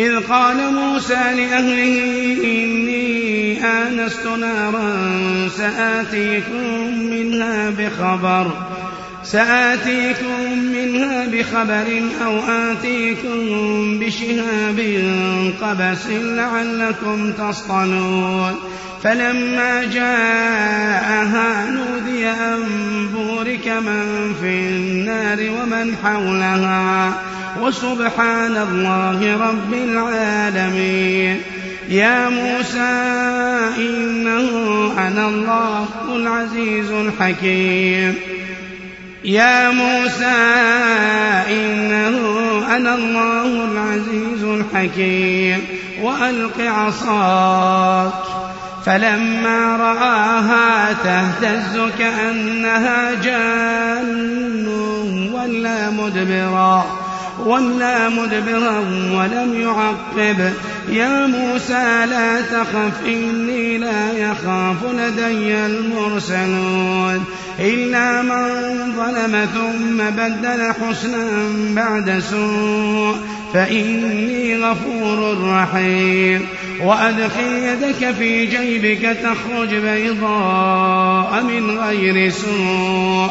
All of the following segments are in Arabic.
إذ قال موسى لأهله إني آنست نارا سآتيكم منها بخبر سآتيكم منها بخبر أو آتيكم بشهاب قبس لعلكم تصطلون. فلما جاءها نودي أن بورك من في النار ومن حولها. وسبحان الله رب العالمين. يا موسى إنه أنا الله العزيز الحكيم. يا موسى إنه أنا الله العزيز الحكيم. وألق عصاك. فلما رآها تهتز كأنها جان ولا مدبرا ولا مدبرا ولم يعقب. يا موسى لا تخف إني لا يخاف لدي المرسلون. إلا من ظلم ثم بدل حسنا بعد سوء فإني غفور رحيم. وأدخل يدك في جيبك تخرج بيضاء من غير سوء.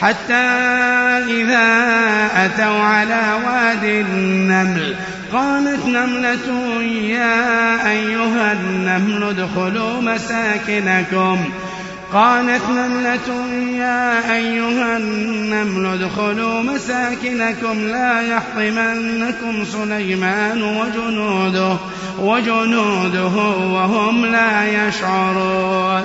حتى إذا أتوا على واد النمل قالت نملة يا أيها النمل ادخلوا مساكنكم. قالت نملة يا أيها النمل ادخلوا مساكنكم. لا يحطمنكم سليمان وجنوده وجنوده وهم لا يشعرون.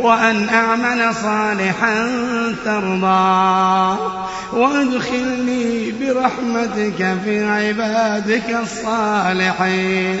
وأن أعمل صالحا ترضى وأدخلني برحمتك في عبادك الصالحين.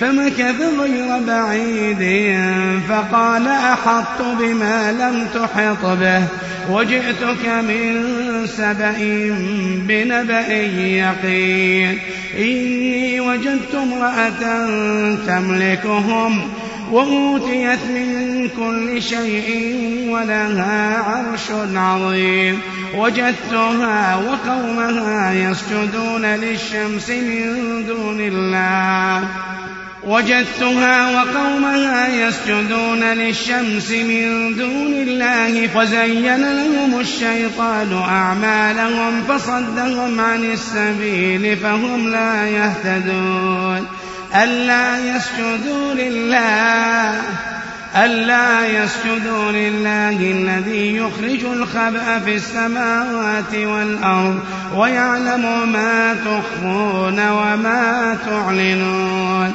فمكث غير بعيد فقال أحطت بما لم تحط به وجئتك من سبأ بنبأ يقين إني وجدت امرأة تملكهم وأوتيت من كل شيء ولها عرش عظيم وجدتها وقومها يسجدون للشمس من دون الله وجدتها وقومها يسجدون للشمس من دون الله فزين لهم الشيطان أعمالهم فصدهم عن السبيل فهم لا يهتدون. ألا يسجدوا لله ألا يسجدوا لله الذي يخرج الخبأ في السماوات والأرض ويعلم ما تخفون وما تعلنون.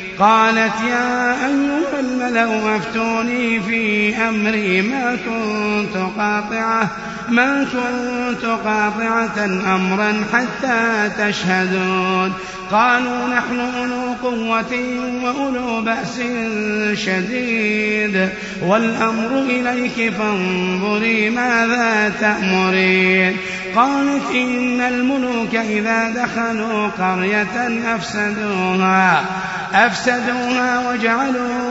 قالت يا أيها الملأ أفتوني في أمري ما كنت قاطعة. ما كنت قاطعة أمرا حتى تشهدون. قالوا نحن أولو قوة وأولو بأس شديد. والأمر إليك فانظري ماذا تأمرين. قالت إن الملوك إذا دخلوا قرية أفسدوها أفسدوها وجعلوا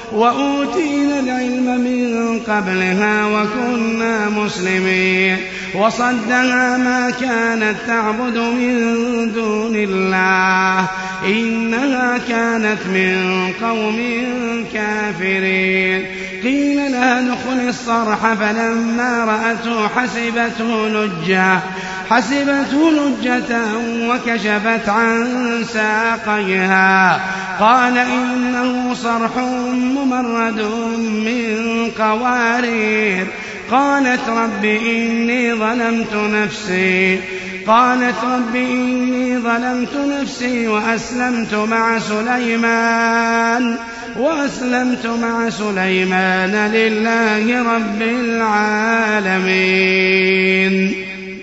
وأوتينا العلم من قبلها وكنا مسلمين. وصدها ما كانت تعبد من دون الله. إنها كانت من قوم كافرين. قيل لها ادخل الصرح فلما رأته حسبته لجة. حسبته لجة وكشفت عن ساقيها. قال إنه صرح ممرد من قوارير. قالت رب إني ظلمت نفسي. قالت رب إني ظلمت نفسي وأسلمت مع سليمان. وأسلمت مع سليمان لله رب العالمين.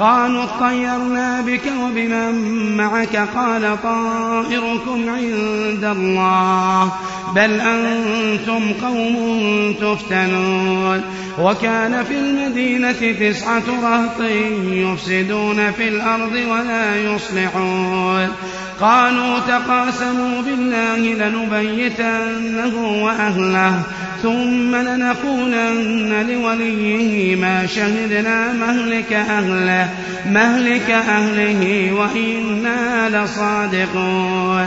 قالوا اطيرنا بك وبمن معك؟ قال طائركم عند الله بل أنتم قوم تفتنون. وكان في المدينة تسعة رهط يفسدون في الأرض ولا يصلحون. قالوا تقاسموا بالله لنبيتنه وأهله ثم لنقولن لوليه ما شهدنا مهلك أهله مهلك أهله وإنا لصادقون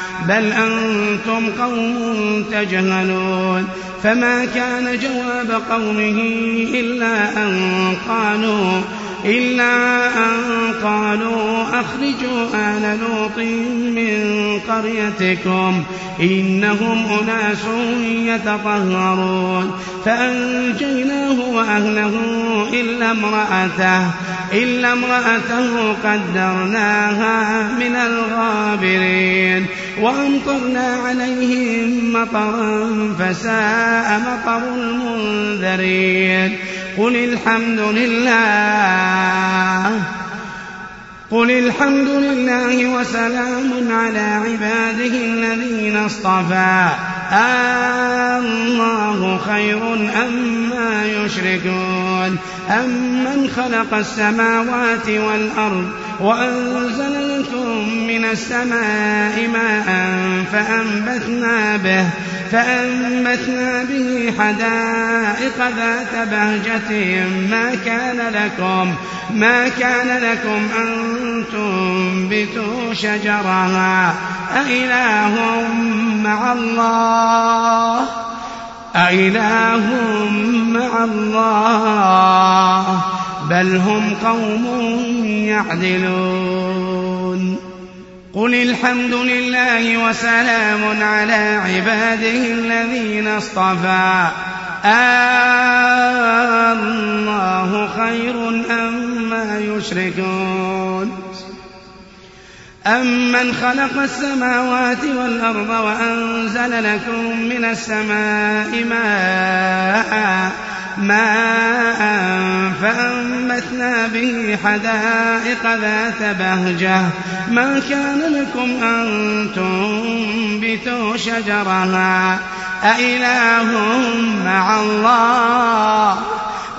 بل أنتم قوم تجهلون فما كان جواب قومه إلا أن قالوا إلا أن قالوا أخرجوا آل لوط من قريتكم إنهم أناس يتطهرون فأنجيناه وأهله إلا امرأته إلا امرأته قدرناها من الغابرين وأمطرنا عليهم مطرا فساء مطر المنذرين قل الحمد لله. قل الحمد لله وسلام على عباده الذين اصطفى. الله خير أما يشركون. أمن خلق السماوات والأرض وأنزل لكم من السماء ماء فأنبتنا به فأنبتنا به حدائق ذات بهجة. ما كان لكم ما كان لكم أن تنبتوا شجرها. أإله مع الله. أإله مع الله بل هم قوم يعدلون قل الحمد لله وسلام على عباده الذين اصطفى الله خير أما يشركون أمن خلق السماوات والأرض وأنزل لكم من السماء ماء ماء فأنبتنا به حدائق ذات بهجة. ما كان لكم أن تنبتوا شجرها؟ أإله مع الله.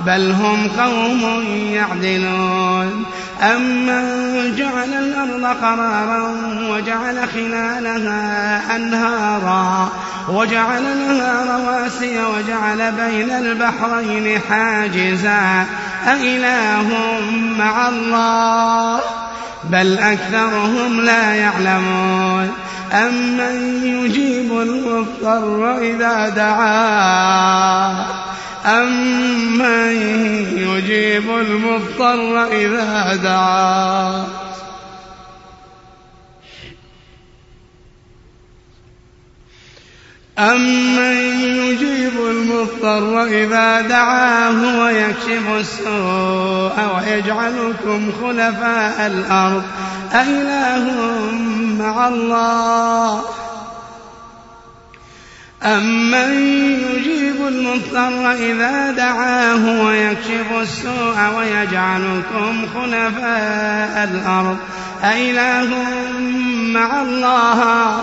بل هم قوم يعدلون. أمن جعل الأرض قرارا وجعل خلالها أنهارا وجعل لها رواسي وجعل بين البحرين حاجزا. أإله مع الله بل أكثرهم لا يعلمون. أمن يجيب المضطر إذا دعاه أمن يجيب المضطر إذا دعاه أمن يجيب المضطر إذا دعاه ويكشف السوء ويجعلكم خلفاء الأرض. أإله مع الله. أمن يجيب المضطر إذا دعاه ويكشف السوء ويجعلكم خلفاء الأرض أإله مع الله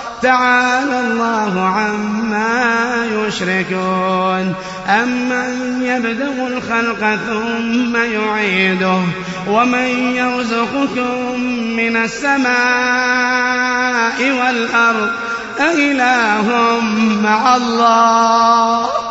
تعالى الله عما يشركون. أمن يبدأ الخلق ثم يعيده ومن يرزقكم من السماء والأرض أإله مع الله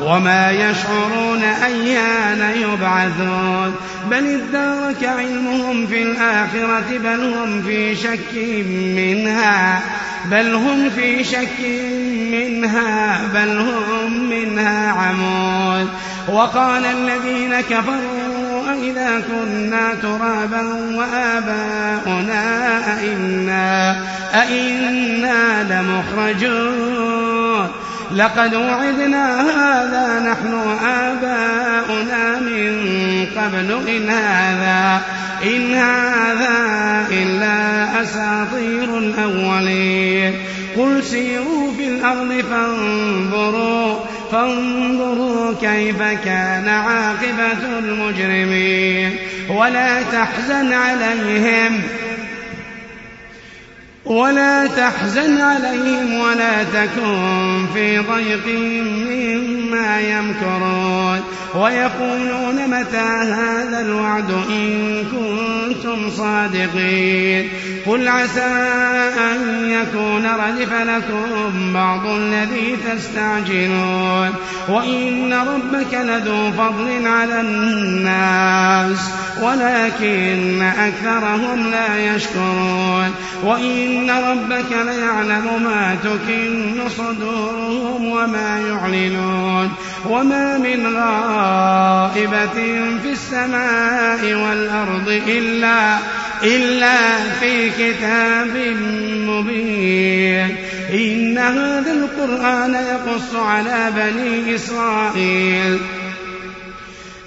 وما يشعرون أيان يبعثون. بل ادارك علمهم في الآخرة بل هم في شك منها. بل هم في شك منها بل هم منها عمون وقال الذين كفروا أئذا كنا ترابا وآباؤنا أئنا أئنا لمخرجون. لقد وعدنا هذا نحن وآباؤنا من قبل. إن هذا إن هذا إلا أساطير الأولين. قل سيروا في الأرض فانظروا فانظروا كيف كان عاقبة المجرمين. ولا تحزن عليهم. ولا تحزن عليهم ولا تكن في ضيق مما يمكرون. ويقولون متى هذا الوعد إن كنتم صادقين؟ قل عسى أن يكون ردف لكم بعض الذي تستعجلون. وإن ربك لذو فضل على الناس ولكن أكثرهم لا يشكرون. وإن ربك ليعلم ما تكن صدورهم وما يعلنون. وما من غائبة في السماء والأرض إلا إلا في كتاب مبين إن هذا القرآن يقص على بني إسرائيل.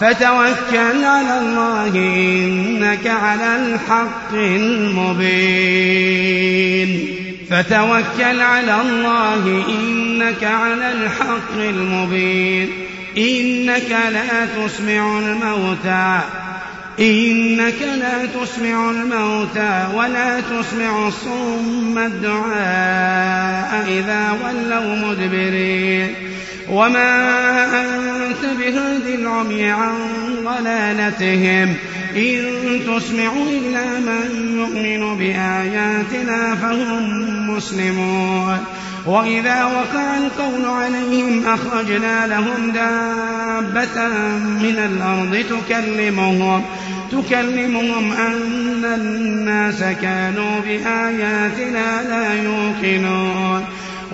فتوكل على الله إنك على الحق المبين. فتوكل على الله إنك على الحق المبين. إنك لا تسمع الموتى. إنك لا تسمع الموتى ولا تسمع الصم الدعاء إذا ولوا مدبرين. وما أنت بهاد العمي عن ضلالتهم إن تسمع إلا من يؤمن بآياتنا فهم مسلمون وإذا وقع القول عليهم أخرجنا لهم دابة من الأرض تكلمهم تكلمهم أن الناس كانوا بآياتنا لا يوقنون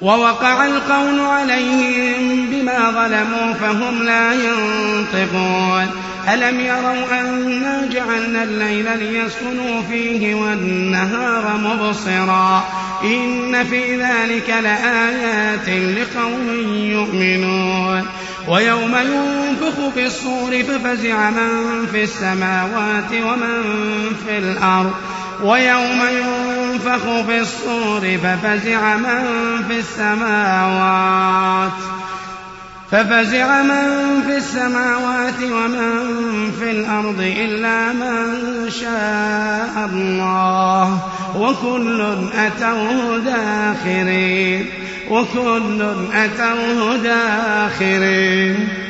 ووقع القول عليهم بما ظلموا فهم لا ينطقون. ألم يروا أنا جعلنا الليل ليسكنوا فيه والنهار مبصرا؟ إن في ذلك لآيات لقوم يؤمنون. ويوم ينفخ في الصور ففزع من في السماوات ومن في الأرض. ويوم ينفخ في الصور ففزع من في السماوات. ففزع من في السماوات ومن في الأرض إلا من شاء الله. وكل أتوه داخرين وكل أتوه داخرين.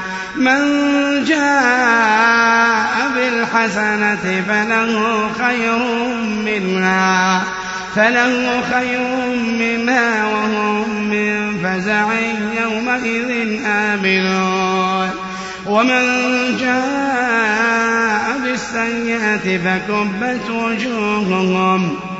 من جاء بالحسنة فله خير منها فله خير منها وهم من فزع يومئذ آمنون. ومن جاء بالسيئة فكبت وجوههم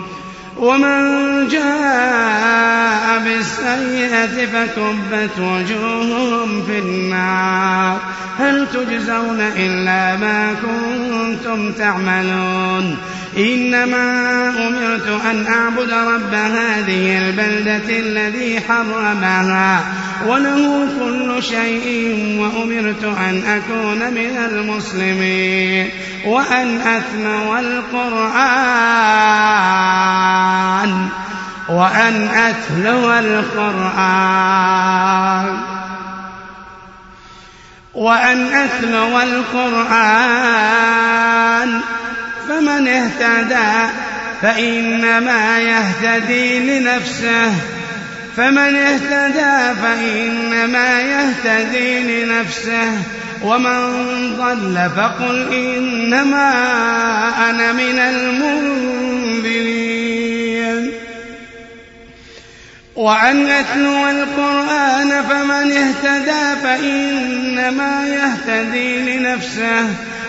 ومن جاء بالسيئة فكبت وجوههم في النار. هل تجزون إلا ما كنتم تعملون؟ إنما أمرت أن أعبد رب هذه البلدة الذي حرمها وله كل شيء وأمرت أن أكون من المسلمين وأن أتلو القرآن وأن أتلو القرآن. وأن أتلو القرآن. فمن اهتدى فإنما يهتدي لنفسه. فمن اهتدى فإنما يهتدي لنفسه. ومن ضل فقل إنما أنا من المنذرين. وأن أتلو القرآن فمن اهتدى فإنما يهتدي لنفسه.